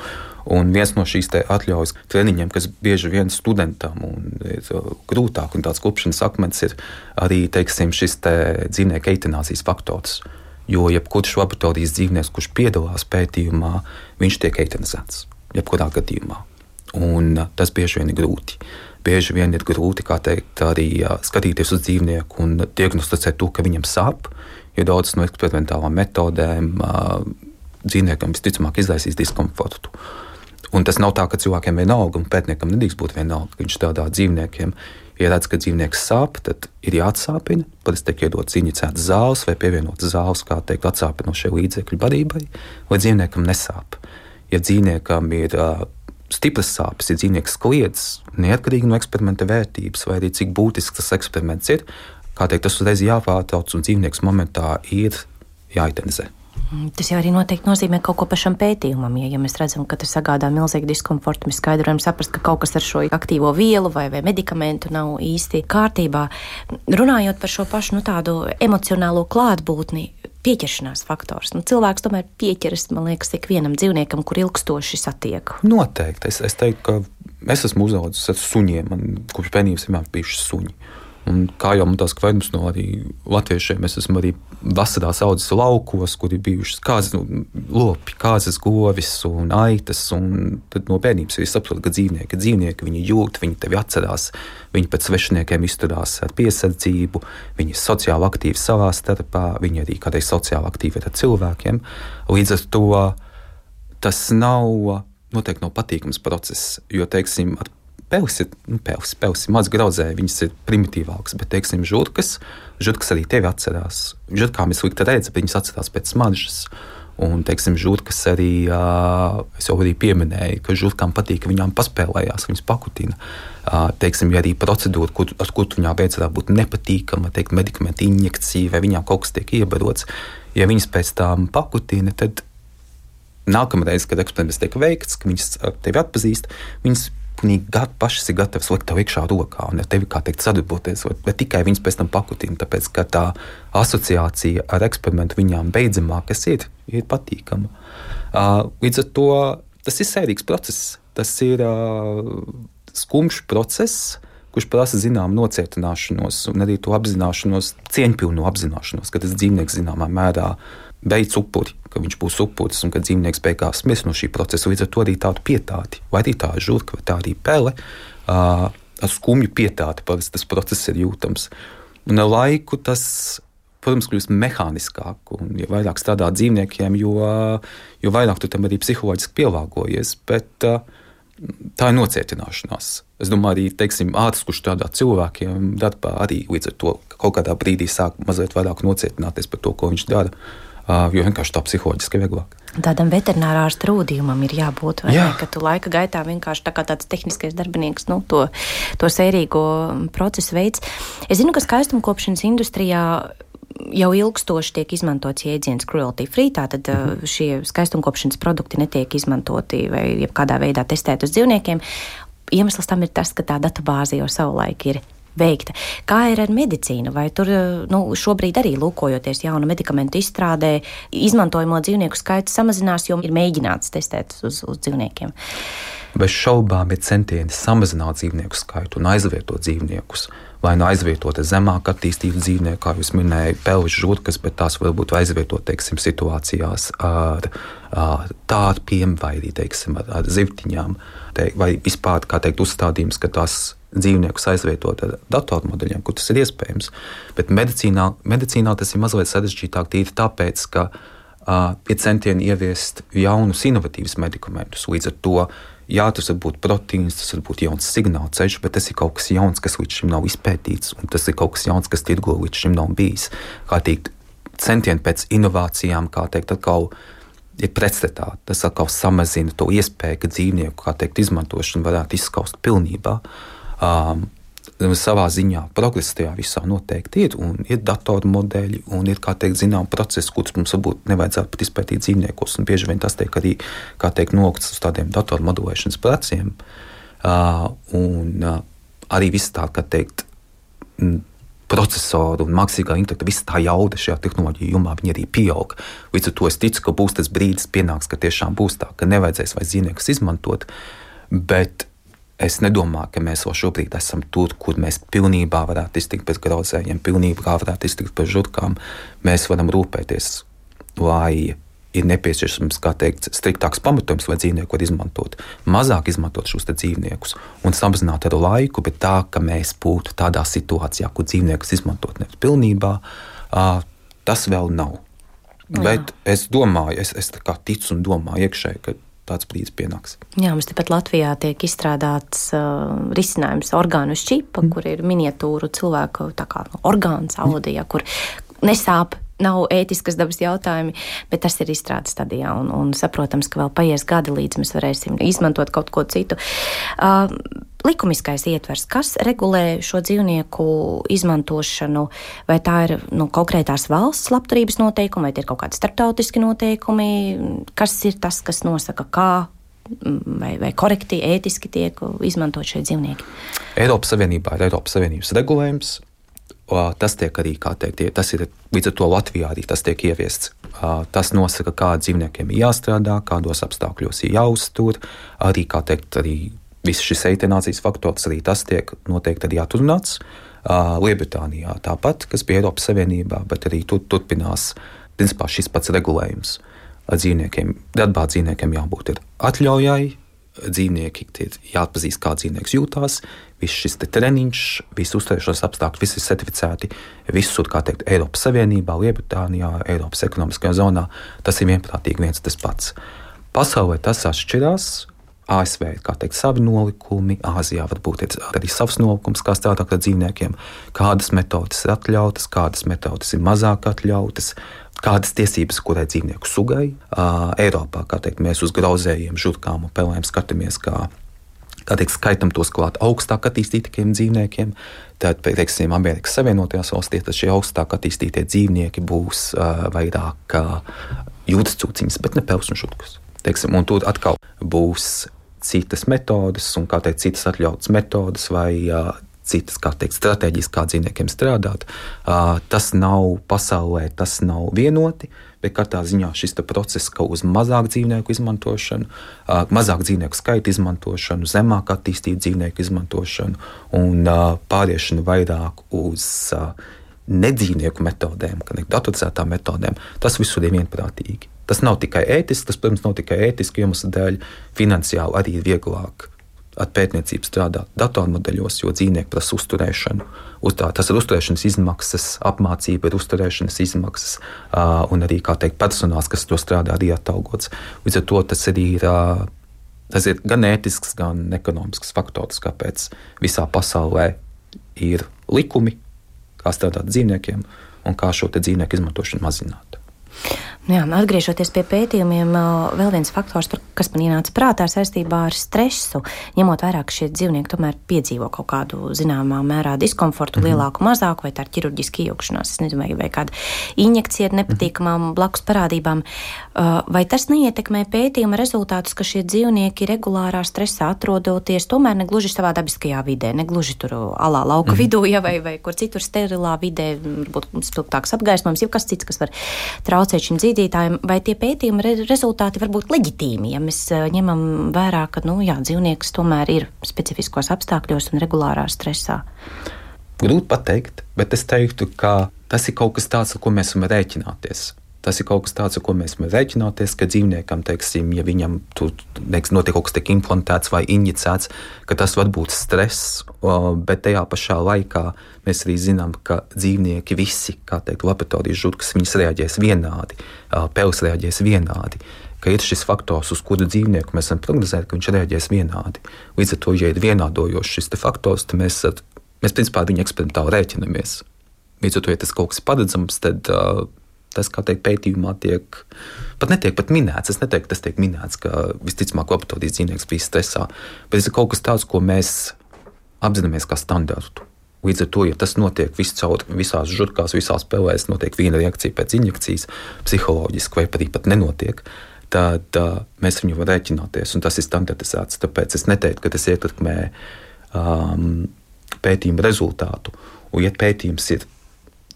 Un viens no šīs atļaujas treniņiem, kas bieži vien studentam ir uh, grūtāk, un tāds klupšanas akmens ir arī teiksim, šis te dzīvnieku eitanāzijas faktors. Jo jebkurš laboratorijas dzīvnieks, kurš piedalās pētījumā, viņš tiek eitanizēts. Jebkurā gadījumā. Un uh, tas bieži vien ir grūti. Bieži vien ir grūti teikt, arī uh, skatīties uz dzīvnieku un diagnosticēt to, ka viņam sāp. Jo daudzas no eksperimentālām metodēm dzīvniekam visticamāk izraisīs diskomfortu. Un tas nav tā, ka cilvēkiem vienalga, un pētniekam nedrīkst būt vienalga, ka viņš strādā ar dzīvniekiem. Ja redz, ka dzīvnieks sāp, tad ir jāatsāpina. Parasti tiek iedots injicēts zāles vai pievienots zāles, kā teikt, atsāpinošie līdzekļi barībai, lai dzīvniekam nesāp. Ja dzīvniekam ir uh, stipras sāpes, ja dzīvnieks kliedz, neatkarīgi no eksperimenta vērtības, vai arī cik būtisks tas eksperiments ir, kā teikt, tas uzreiz jāpārtrauc un dzīvnieks momentā ir jāitenizē. Mm, tas jau arī noteikti nozīmē kaut ko pašam pētījumam. Ja, ja mēs redzam, ka tas sagādā milzīgu diskomfortu, mēs skaidri varam saprast, ka kaut kas ar šo aktīvo vielu vai, vai medikamentu nav īsti kārtībā. Runājot par šo pašu nu, tādu emocionālo klātbūtni, pieķeršanās faktors. Nu, cilvēks tomēr pieķeras, man liekas, ikvienam dzīvniekam, kur ilgstoši satiek. Noteikti. Es, es teiktu, ka es esmu uzaugusi ar suņiem. Man kopš bērnības vienmēr bijuši suņi. Un kā jau man tās kvaidums no arī latviešiem, es esmu arī vasarā audzis laukos, kur ir bijušas kāzas, nu, lopi, kāzas govis un aitas. Un tad no bērnības es saprotu, ka dzīvnieki, dzīvnieki viņi jūt, viņi tevi atcerās, viņi pēc svešiniekiem izturās ar piesardzību, viņi ir sociāli aktīvi savā starpā, viņi arī kādreiz sociāli aktīvi ir ar cilvēkiem. Līdz ar to tas nav noteikti nav patīkams process, jo, teiksim, ar Pels ir, nu, pels, pels ir maz graudzēji, viņas ir primitīvākas, bet, teiksim, žurkas, žurkas arī tevi atcerās. Žurkām ir slikta redzes, bet viņas atcerās pēc smaržas. Un, teiksim, žurkas arī, es jau arī pieminēju, ka žurkām patīk, ka viņām paspēlējās, viņas pakutina. Teiksim, ja arī procedūra, kur, ar kuru viņām beidzot varētu būt nepatīkama, teikt, medikamentu injekcija vai viņām kaut kas tiek iebarots, ja viņas pēc tam pakutina, tad nākamreiz, kad eksperiments tiek veikts, ka viņas tevi atpazīst, viņas gat, pašas ir gatavas likt tev iekšā rokā un ar tevi, kā teikt, sadarboties, bet tikai viņas pēc tam pakutina, tāpēc ka tā asociācija ar eksperimentu viņām beidzamā, kas ir, ir patīkama. Līdz ar to tas ir sērīgs process, tas ir skumjš process, kurš prasa zināmu nocietināšanos un arī to apzināšanos, cieņpilnu apzināšanos, ka tas dzīvnieks zināmā mērā beidz upuri ka viņš būs upuris un ka dzīvnieks beigās mirs no šī procesa. Līdz ar to arī tādu pietāti, vai arī tā žurka, vai tā arī pele, uh, ar skumju pietāti parasti tas process ir jūtams. Un ar laiku tas, protams, kļūst mehāniskāk, un jo vairāk strādā dzīvniekiem, jo, jo vairāk tu tam arī psiholoģiski pielāgojies. Bet, uh, Tā ir nocietināšanās. Es domāju, arī teiksim, ārsts, kurš strādā cilvēkiem, darbā arī līdz ar to kaut kādā brīdī sāk mazliet vairāk nocietināties par to, ko viņš dara jo vienkārši tā psiholoģiski vieglāk. Tādam veterinārā strūdījumam ir jābūt. Jā. Ne, ka tu laika gaitā vienkārši tā kā tāds tehniskais darbinieks nu, to, to sērīgo procesu veids. Es zinu, ka skaistumkopšanas industrijā jau ilgstoši tiek izmantots jēdziens cruelty free. Tātad -hmm. šie skaistumkopšanas produkti netiek izmantoti vai kādā veidā testēti uz dzīvniekiem. Iemesls tam ir tas, ka tā datubāze jau savulaik ir veikta. Kā ir ar medicīnu? Vai tur nu, šobrīd arī lūkojoties jaunu medikamentu izstrādē, izmantojamo dzīvnieku skaits samazinās, jo ir mēģināts testēt uz, uz dzīvniekiem? Bez šaubām ir centieni samazināt dzīvnieku skaitu un aizvietot dzīvniekus. Vai nu aizvietota zemāk attīstīta dzīvnieka, kā jūs minējāt, pelvis žurkas, bet tās varbūt aizvietot teiksim, situācijās ar, ar tārpiem vai teiksim, ar, ar zivtiņām, te, vai vispār teikt, uzstādījums, ka tās dzīvniekus aizvietot ar datormodeļiem, kur tas ir iespējams. Bet medicīnā, medicīnā tas ir mazliet sarežģītāk tīri tāpēc, ka uh, ir centieni ieviest jaunus, inovatīvus medikamentus. Līdz ar to Jā, tas var būt proteīns, tas var būt jauns signāla ceļš, bet tas ir kaut kas jauns, kas līdz šim nav izpētīts, un tas ir kaut kas jauns, kas tirgo līdz šim nav bijis. Kā teikt, centieni pēc inovācijām, kā teikt, atkal ir pretstatā. Tas atkal samazina to iespēju, ka dzīvnieku teikt, izmantošana varētu izskaust pilnībā. Um, savā ziņā progress tajā visā noteikti ir. Ir datoru modeļi un ir teikt, zinām procesi, kurus mums varbūt nevajadzētu pat izpētīt dzīvniekos. Bieži vien tas tiek arī teikt, nokļūts uz tādiem datoru modelēšanas pleciem. Uh, un uh, arī viss tā, ka teikt, procesoru un mākslīgā intelekta, visa tā jauda šajā tehnoloģiju jomā arī pieaug. Līdz ar to es ticu, ka būs tas brīdis, pienāks, ka tiešām būs tā, ka nevajadzēs vairs dzīvniekus izmantot. Bet Es nedomāju, ka mēs vēl šobrīd esam tur, kur mēs pilnībā varētu iztikt bez grauzējiem, pilnībā varētu iztikt bez žurkām. Mēs varam rūpēties, lai ir nepieciešams, kā teikt, striktāks pamatojums, lai dzīvnieki var izmantot, mazāk izmantot šos dzīvniekus un samazināt ar laiku, bet tā, ka mēs būtu tādā situācijā, kur dzīvniekus izmantot nevis pilnībā, tas vēl nav. Jā. Bet es domāju, es, es ticu un domāju iekšēji, ka tāds brīdis pienāks. Jā, mums tepat Latvijā tiek izstrādāts uh, risinājums orgānu šķipa, mm. kur ir miniatūru cilvēku kā, orgāns audija, mm. kur nesāp. Nav ētiskas dabas jautājumi, bet tas ir izstrādes stadijā. Un, un saprotams, ka vēl paies gadi, līdz mēs varēsim izmantot kaut ko citu. Uh, likumiskais ietvers, kas regulē šo dzīvnieku izmantošanu, vai tā ir nu, konkrētās valsts labturības noteikumi, vai tie ir kaut kādi starptautiski noteikumi, kas ir tas, kas nosaka, kā vai, vai korekti, ētiski tiek izmantot šie dzīvnieki? Eiropas Savienībā ir Eiropas Savienības regulējums. Tas tiek arī, kā teikt, tas ir līdz ar to Latvijā arī tas tiek ieviests. Tas nosaka, kā dzīvniekiem jāstrādā, kādos apstākļos jāuztur, arī, kā teikt, arī viss šis eitanāzijas faktors arī tas tiek noteikti arī atrunāts. Lielbritānijā tāpat, kas bija Eiropas Savienībā, bet arī tur turpinās principā, šis pats regulējums dzīvniekiem. Atbāzt dzīvniekiem jābūt atļaujai, dzīvnieki ir jāatpazīst, kā dzīvnieks jūtās. Viss šis treniņš, visas uzturēšanās apstākļi, visi ir certificēti visur, kā teikt, Eiropas Savienībā, Lielbritānijā, Eiropas ekonomiskajā zonā. Tas ir vienprātīgi viens tas pats. Pasaulē tas atšķirās. ASV ir teikt, savi nolikumi, Āzijā varbūt ir arī savs nolikums, kā strādāt ar dzīvniekiem, kādas metodes ir atļautas, kādas metodes ir mazāk atļautas, kādas tiesības kurai dzīvnieku sugai. Uh, Eiropā teikt, mēs uz grauzējiem, žurkām un pelēm skatāmies kā kā teikt, skaitam tos klāt augstāk attīstītiem dzīvniekiem. Tad, teiksim, Amerikas Savienotajās valstīs šie augstāk attīstītie dzīvnieki būs uh, vairāk uh, jūtas cūciņas, bet ne pelus un žurkas. Teiksim, un tur atkal būs citas metodes un teikt, citas atļautas metodes vai uh, citas teikt, stratēģijas, kā dzīvniekiem strādāt. Tas nav pasaulē, tas nav vienoti. Bet katrā ziņā šis process, ka uz mazāk dzīvnieku izmantošanu, mazāk dzīvnieku skaitu izmantošanu, zemāk attīstītu dzīvnieku izmantošanu un pāriešanu vairāk uz nedzīvnieku metodēm, kā datorizētām metodēm, tas visur ir vienprātīgi. Tas nav tikai ētisks, tas, protams, nav tikai ētiski iemeslu dēļ, finansiāli arī ir vieglāk ar pētniecību strādāt datormodeļos, jo dzīvnieki prasa uzturēšanu. Uz tā, tas ir uzturēšanas izmaksas, apmācība ir uzturēšanas izmaksas, uh, un arī teikt, personāls, kas to strādā, arī atalgots. Līdz ar to tas arī ir. Uh, Tas ir gan ētisks, gan ekonomisks faktors, kāpēc visā pasaulē ir likumi, kā strādāt dzīvniekiem un kā šo dzīvnieku izmantošanu mazināt. Nu jā, atgriežoties pie pētījumiem, vēl viens faktors, kas man ienāca prātā saistībā ar stresu, ņemot vērā, ka šie dzīvnieki tomēr piedzīvo kaut kādu zināmā mērā diskomfortu, mm -hmm. lielāku, mazāku, vai tā ir ķirurģiska iejaukšanās, nezinu, vai, kāda injekcija ar nepatīkamām mm -hmm. blakus parādībām. Vai tas neietekmē pētījuma rezultātus, ka šie dzīvnieki regulārā stresā atrodoties tomēr ne gluži savā dabiskajā vidē, ne gluži tur alā lauka mm -hmm. vidū, ja, vai, vai kur citur sterilā vidē, varbūt spilgtāks apgaismojums, jau kas cits, kas var traucēt dzīvniekam zīdītājiem, vai tie pētījuma re rezultāti var būt leģitīmi, ja mēs eh, ņemam vērā, ka nu, jā, dzīvnieks tomēr ir specifiskos apstākļos un regulārā stresā? Grūti pateikt, bet es teiktu, ka tas ir kaut kas tāds, ar ko mēs varam rēķināties. Tas ir kaut kas tāds, ar ko mēs varam rēķināties, ka dzīvniekam, teiksim, ja viņam tur notiek kaut kas tāds implantēts vai injicēts, ka tas var būt stress, bet tajā pašā laikā mēs arī zinām, ka dzīvnieki visi, kā teikt, laboratorijas žurkas, viņas reaģēs vienādi, pels reaģēs vienādi ka ir šis faktors, uz kuru dzīvnieku mēs varam prognozēt, ka viņš reaģēs vienādi. Līdz ar to, ja ir vienādojošs šis faktors, tad mēs, mēs principā viņu eksperimentāli rēķinamies. Līdz ar to, ja tas kaut kas paredzams, tad uh, tas, kā teikt, pētījumā tiek pat netiek pat minēts. Es neteiktu, tas tiek minēts, ka visticamāk laboratorijas dzīvnieks bija stresā, bet tas ir kaut kas tāds, ko mēs apzināmies kā standartu. Līdz ar to, ja tas notiek viscaur, visās žurkās, visās spēlēs, notiek viena reakcija pēc injekcijas, psiholoģiski vai arī pat nenotiek, tad uh, mēs viņu varam rēķināties, tas ir standartizēts. Tāpēc es neteiktu, ka tas ietekmē um, pētījuma rezultātu. Un, ja pētījums ir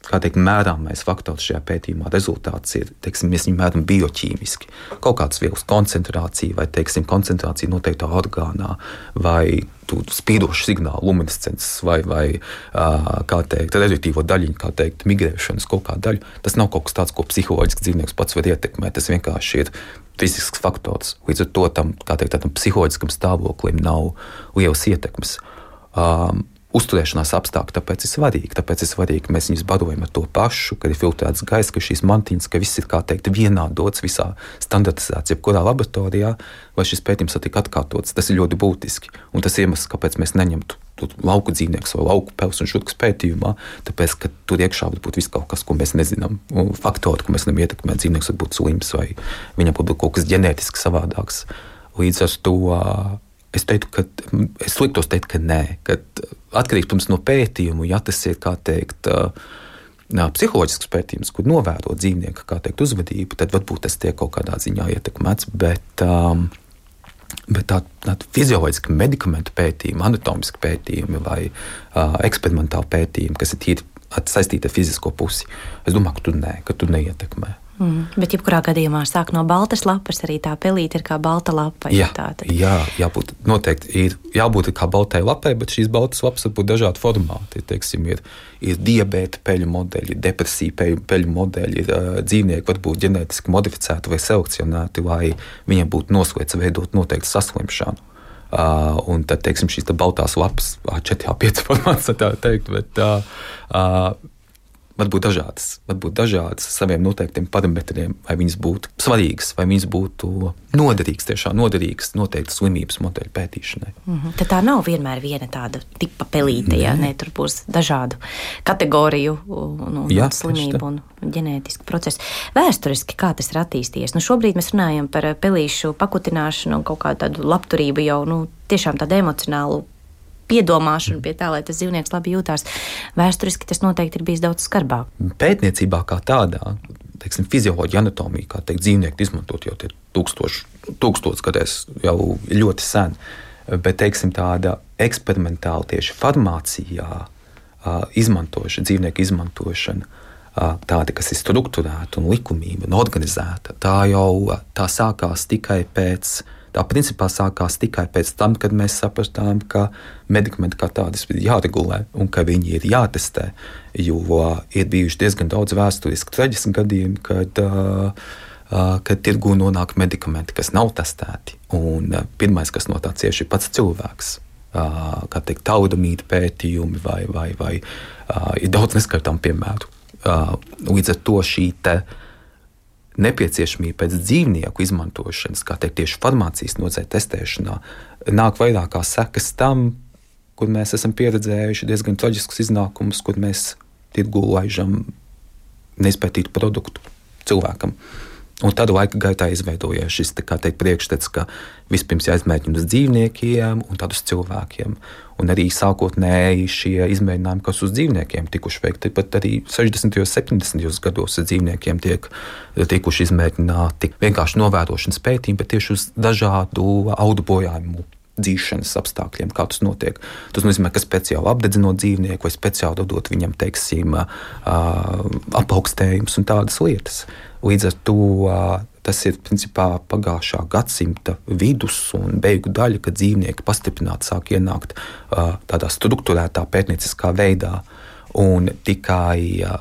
kā teikt, mērāmais faktors šajā pētījumā rezultāts ir, teiksim, mēs viņu mēram bioķīmiski. Kaut kāds vielas koncentrācija vai, teiksim, koncentrācija noteiktā orgānā vai spīdošu signālu luminescences vai, vai kā teikt, reduktīvo daļiņu, kā teikt, migrēšanas kaut kādu daļu. Tas nav kaut kas tāds, ko psiholoģiski dzīvnieks pats var ietekmēt. Tas vienkārši ir fizisks faktors. Līdz ar to tam, teikt, tam psiholoģiskam stāvoklim nav lielas ietekmes. Um, uzturēšanās apstākļi tāpēc ir svarīgi. Tāpēc ir svarīgi, ka mēs viņus barojam ar to pašu, ka ir filtrēts gaiss, ka šīs mantiņas, ka viss ir kā teikt vienādots visā standartizācijā, jebkurā laboratorijā, lai šis pētījums tiek atkārtots. Tas ir ļoti būtiski. Un tas iemesls, kāpēc mēs neņemtu lauku dzīvnieku vai lauku pelnu un šurkas pētījumā, tāpēc, ka tur iekšā var būt viss kaut kas, ko mēs nezinām. Faktori, ko mēs nevaram ietekmēt, dzīvnieks var būt slims vai viņam kaut kas ģenētiski savādāks. Līdz ar to Es teiktu, ka es liktos teikt, ka nē, ka atkarīgs no pētījumu, ja tas ir teikt, psiholoģisks pētījums, kur novēro dzīvnieku teikt, uzvedību, tad varbūt tas tiek kaut kādā ziņā ietekmēts. Bet, um, Bet tādi tā fizioloģiski medikamentu pētījumi, anatomiski pētījumi vai uh, eksperimentāli pētījumi, kas ir tīri saistīti ar fizisko pusi, es domāju, ka tu, ne, ka tu neietekmē. Mm, bet, jebkurā gadījumā, sāk no baltas lapas, arī tā pelīte ir kā balta lapa. Jā, tā, tad... jā jābūt noteikti ir jābūt kā baltai lapai, bet šīs baltas lapas var būt dažādi formāti. Teiksim, ir, ir diabēta peļu modeļi, depresija peļu, peļu modeļi, ir uh, dzīvnieki, var būt ģenētiski modificēti vai selekcionēti, lai viņiem būtu noslēgts veidot noteiktu saslimšanu. Uh, un tad, teiksim, šīs te baltās lapas, 4, 5 formāts, tā teikt, bet uh, uh, var būt dažādas, var būt dažādas saviem noteiktiem parametriem, vai viņas būtu svarīgas, vai viņas būtu noderīgas, tiešām noderīgas noteikti slimības modeļu pētīšanai. Mm -hmm. Tad tā nav vienmēr viena tāda tipa pelīte, ja ne, tur būs dažādu kategoriju un, un Jā, slimību un ģenētisku procesu. Vēsturiski kā tas ir attīstījies? Nu, šobrīd mēs runājam par pelīšu pakutināšanu un kaut kādu tādu labturību jau nu, tiešām tādu emocionālu piedomāšanu pie tā, lai tas dzīvnieks labi jūtās. Vēsturiski tas noteikti ir bijis daudz skarbāk. Pētniecībā kā tādā, teiksim, fizioloģija, anatomija, kā teikt, dzīvnieki izmantot jau tūkstoši gadus, jau ļoti sen. Bet teiksim, tāda eksperimentāla tieši farmācijā izmantošana, dzīvnieku izmantošana, tāda, kas ir struktūrēta un likumīga un organizēta, tā jau tā sākās tikai pēc tam Tā principā sākās tikai pēc tam, kad mēs sapratām, ka medikamenti kā tādi ir jāregulē un ka viņi ir jātestē. Jo ir bijuši diezgan daudz vēsturiski traģiski gadījumi, kad, kad tirgū nonāk medikamenti, kas nav testēti. Un pirmais, kas no tā cieši, ir pats cilvēks. Kā teikt, taudamīta pētījumi vai, vai, vai ir daudz neskaitāmu piemēru. Līdz ar to šī uh, nepieciešamība pēc dzīvnieku izmantošanas, kā teikt, tieši farmācijas nozare testēšanā, nāk vairāk kā sekas tam, kur mēs esam pieredzējuši diezgan traģiskus iznākumus, kur mēs tirgu laižam neizpētītu produktu cilvēkam. Un tad laika gaitā izveidojās šis teikt, priekšstats, ka vispirms jāizmēģina uz dzīvniekiem un tad uz cilvēkiem. Un arī sākotnēji šie izmēģinājumi, kas uz dzīvniekiem tikuši veikti, pat arī 60. un 70. gados ar dzīvniekiem tiek tikuši izmēģināti vienkārši novērošanas pētījumi, bet tieši uz dažādu audu bojājumu dzīšanas apstākļiem, kā tas notiek. Tas nozīmē, ka speciāli apdedzinot dzīvnieku vai speciāli dodot viņam, teiksim, apaugstējums un tādas lietas. Līdz ar to tas ir principā pagājušā gadsimta vidus un beigu daļa, kad dzīvnieki pastiprināti sāk ienākt tādā struktūrētā pētnieciskā veidā. Un tikai uh,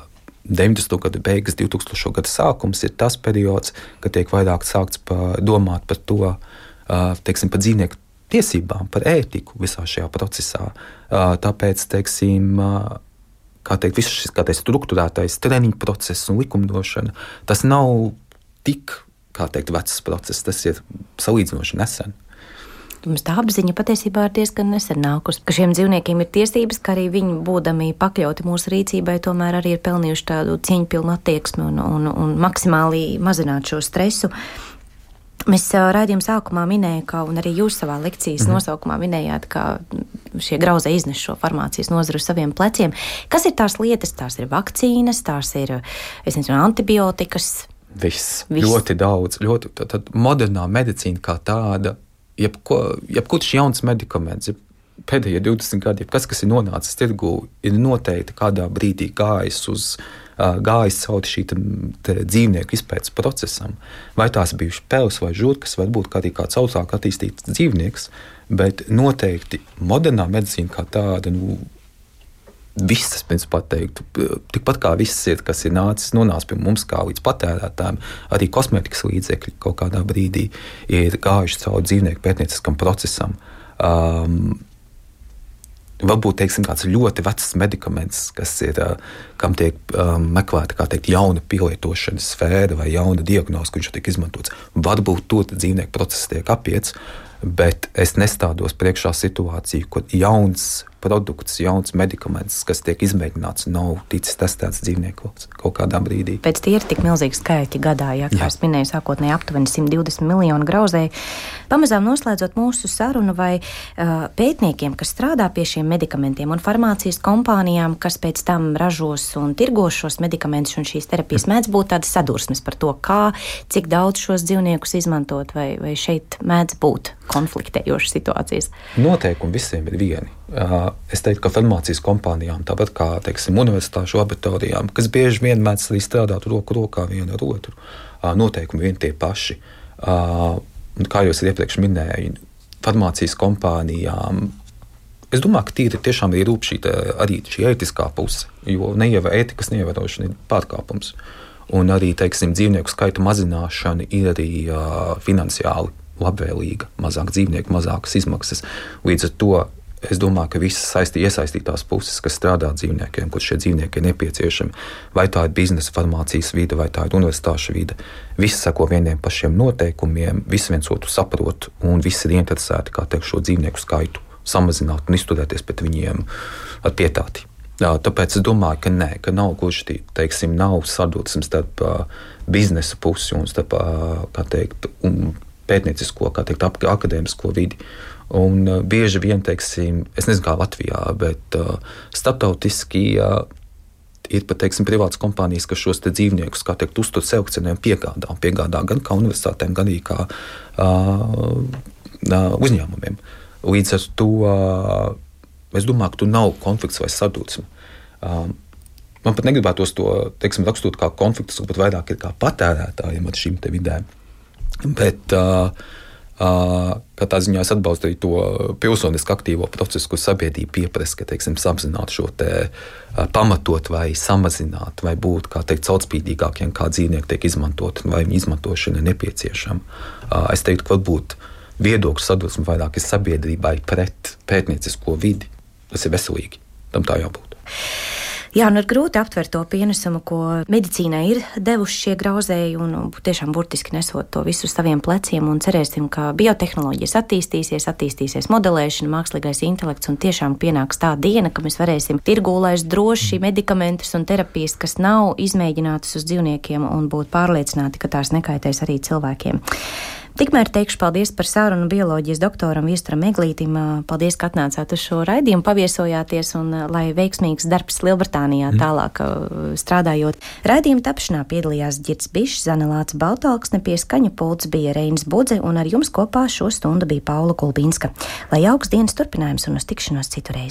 90. gada beigas, 2000. gada sākums ir tas periods, kad tiek vairāk sākts pa, domāt par to, teiksim, par dzīvnieku tiesībām, par ētiku visā šajā procesā. Tāpēc, teiksim, kā teikt, viss šis teikt, struktūrētais treniņu process un likumdošana, tas nav tik teikt, vecs process, tas ir salīdzinoši nesen. Mums tā apziņa patiesībā ir diezgan nesen nākusi, ka šiem dzīvniekiem ir tiesības, ka arī viņi, būdami pakļauti mūsu rīcībai, tomēr arī ir pelnījuši tādu cieņpilnu attieksmi un, un, un maksimāli mazināt šo stresu. Mēs raidījuma sākumā minējām, ka, un arī jūs savā lekcijas mm. nosaukumā minējāt, ka šie grauzē iznes šo farmācijas nozaru uz saviem pleciem. Kas ir tās lietas? Tās ir vakcīnas, tās ir nezinu, antibiotikas. Viss. Viss. Ļoti daudz. Ļoti, tad, tad modernā medicīna kā tāda jebko, jebkurš jauns medikaments, pēdējie 20 gadi, kas, kas ir nonācis tirgū, ir noteikti kādā brīdī gājis uz. Gājis cauri šī dzīvnieku izpētes procesam. Vai tās bijušas peles vai žurkas, varbūt arī kāds augstāk attīstīts dzīvnieks, bet noteikti modernā medicīna kā tāda nu, visas, principā, teiktu, tikpat kā viss ir, kas ir nācis, nonācis pie mums, kā līdz patērētājiem, arī kosmētikas līdzekļi kaut kādā brīdī ir gājuši cauri dzīvnieku pētnieciskam procesam. Um, Varbūt teiksim, kāds ļoti vecs medikaments, kas ir, kam tiek um, meklēta teikt, jauna pielietošanas sfēra vai jauna diagnoze, kurš tiek izmantots. Varbūt to dzīvnieku process tiek apiets, bet es nestādos priekšā situāciju, kur jauns produkts, jauns medikaments, kas tiek izmēģināts, nav ticis testēts dzīvniekos kaut kādā brīdī. Pēc tie ir tik milzīgi skaitļi gadā, ja, kā jau minēju, sākotnēji aptuveni 120 miljonu grauzēju. Pamazām noslēdzot mūsu sarunu, vai uh, pētniekiem, kas strādā pie šiem medikamentiem, un farmācijas kompānijām, kas pēc tam ražos un tirgos šos medikamentus un šīs terapijas, mm. mēdz būt tādas sadursmes par to, kā, cik daudz šos dzīvniekus izmantot, vai, vai šeit mēdz būt konfliktējošas situācijas. Noteikumi visiem ir vieni. Es teiktu, ka farmācijas kompānijām, tāpat kā teiksim, universitāšu laboratorijām, kas bieži vien mēdz arī strādāt roku rokā viena ar otru, noteikumi vien tie paši. Kā jau es iepriekš minēju, farmācijas kompānijām. Es domāju, ka tīri tiešām ir rūp šī, arī šī ētiskā puse, jo neieva, ētikas neievērošana ir pārkāpums. Un arī teiksim, dzīvnieku skaita mazināšana ir arī uh, finansiāli labvēlīga. Mazāk dzīvnieku, mazākas izmaksas. Līdz ar to Es domāju, ka visas saistī, iesaistītās puses, kas strādā dzīvniekiem, kur šie dzīvnieki ir nepieciešami, vai tā ir biznesa farmācijas vide, vai tā ir universitāšu vide, visi sako vieniem pašiem noteikumiem, visi viens otru saprot, un visi ir interesēti teikt, šo dzīvnieku skaitu samazināt un izturēties pret viņiem pietāti. Jā, tāpēc es domāju, ka nē, ka nav gluži teiksim, nav sadursmes starp uh, biznesa pusi un starp uh, teikt, un pētniecisko, kā teikt, akadēmisko vidi. Un uh, bieži vien, teiksim, es nezinu, kā Latvijā, bet uh, starptautiski uh, ir pat teiksim, privātas kompānijas, kas šos dzīvniekus teikt, uztur selekcionē un piegādā. Un piegādā gan kā universitātēm, gan arī kā uh, uzņēmumiem. Līdz ar to uh, es domāju, ka tur nav konflikts vai sadursme. Uh, man pat negribētos to teiksim, raksturot kā konflikts, bet vairāk ir kā patērētājiem ar šīm vidēm. Bet, uh, Katrā ziņā es atbalstu arī to pilsoniski aktīvo procesu, kur sabiedrība pieprasa, ka teiksim, apzināti šo te, pamatot vai samazināt, vai būt teikt, caurspīdīgākiem, kā dzīvnieki tiek izmantot, vai viņu izmantošana ir nepieciešama. Es teiktu, ka varbūt viedokļu sadursme vairāk ir sabiedrībai pret pētniecisko vidi. Tas ir veselīgi. Tam tā jābūt. Jā, un ir grūti aptvert to pienesumu, ko medicīnai ir devuši šie grauzēji, un tiešām burtiski nesot to visu uz saviem pleciem. Cerēsim, ka biotehnoloģijas attīstīsies, attīstīsies modelēšana, mākslīgais intelekts, un tiešām pienāks tā diena, ka mēs varēsim tirgūlēs droši medikamentus un terapijas, kas nav izmēģinātas uz dzīvniekiem, un būt pārliecināti, ka tās nekaitēs arī cilvēkiem. Tikmēr teikšu paldies par sarunu bioloģijas doktoram Viesturam Eglītim. Paldies, ka atnācāt uz šo raidījumu, paviesojāties un lai veiksmīgs darbs Lielbritānijā mm. tālāk strādājot. Raidījuma tapšanā piedalījās Girts Bišs, Zanelāts Baltalksne, pie skaņa pults bija Reinis Budze un ar jums kopā šo stundu bija Paula Kulbīnska. Lai augsts dienas turpinājums un uz tikšanos citurreiz!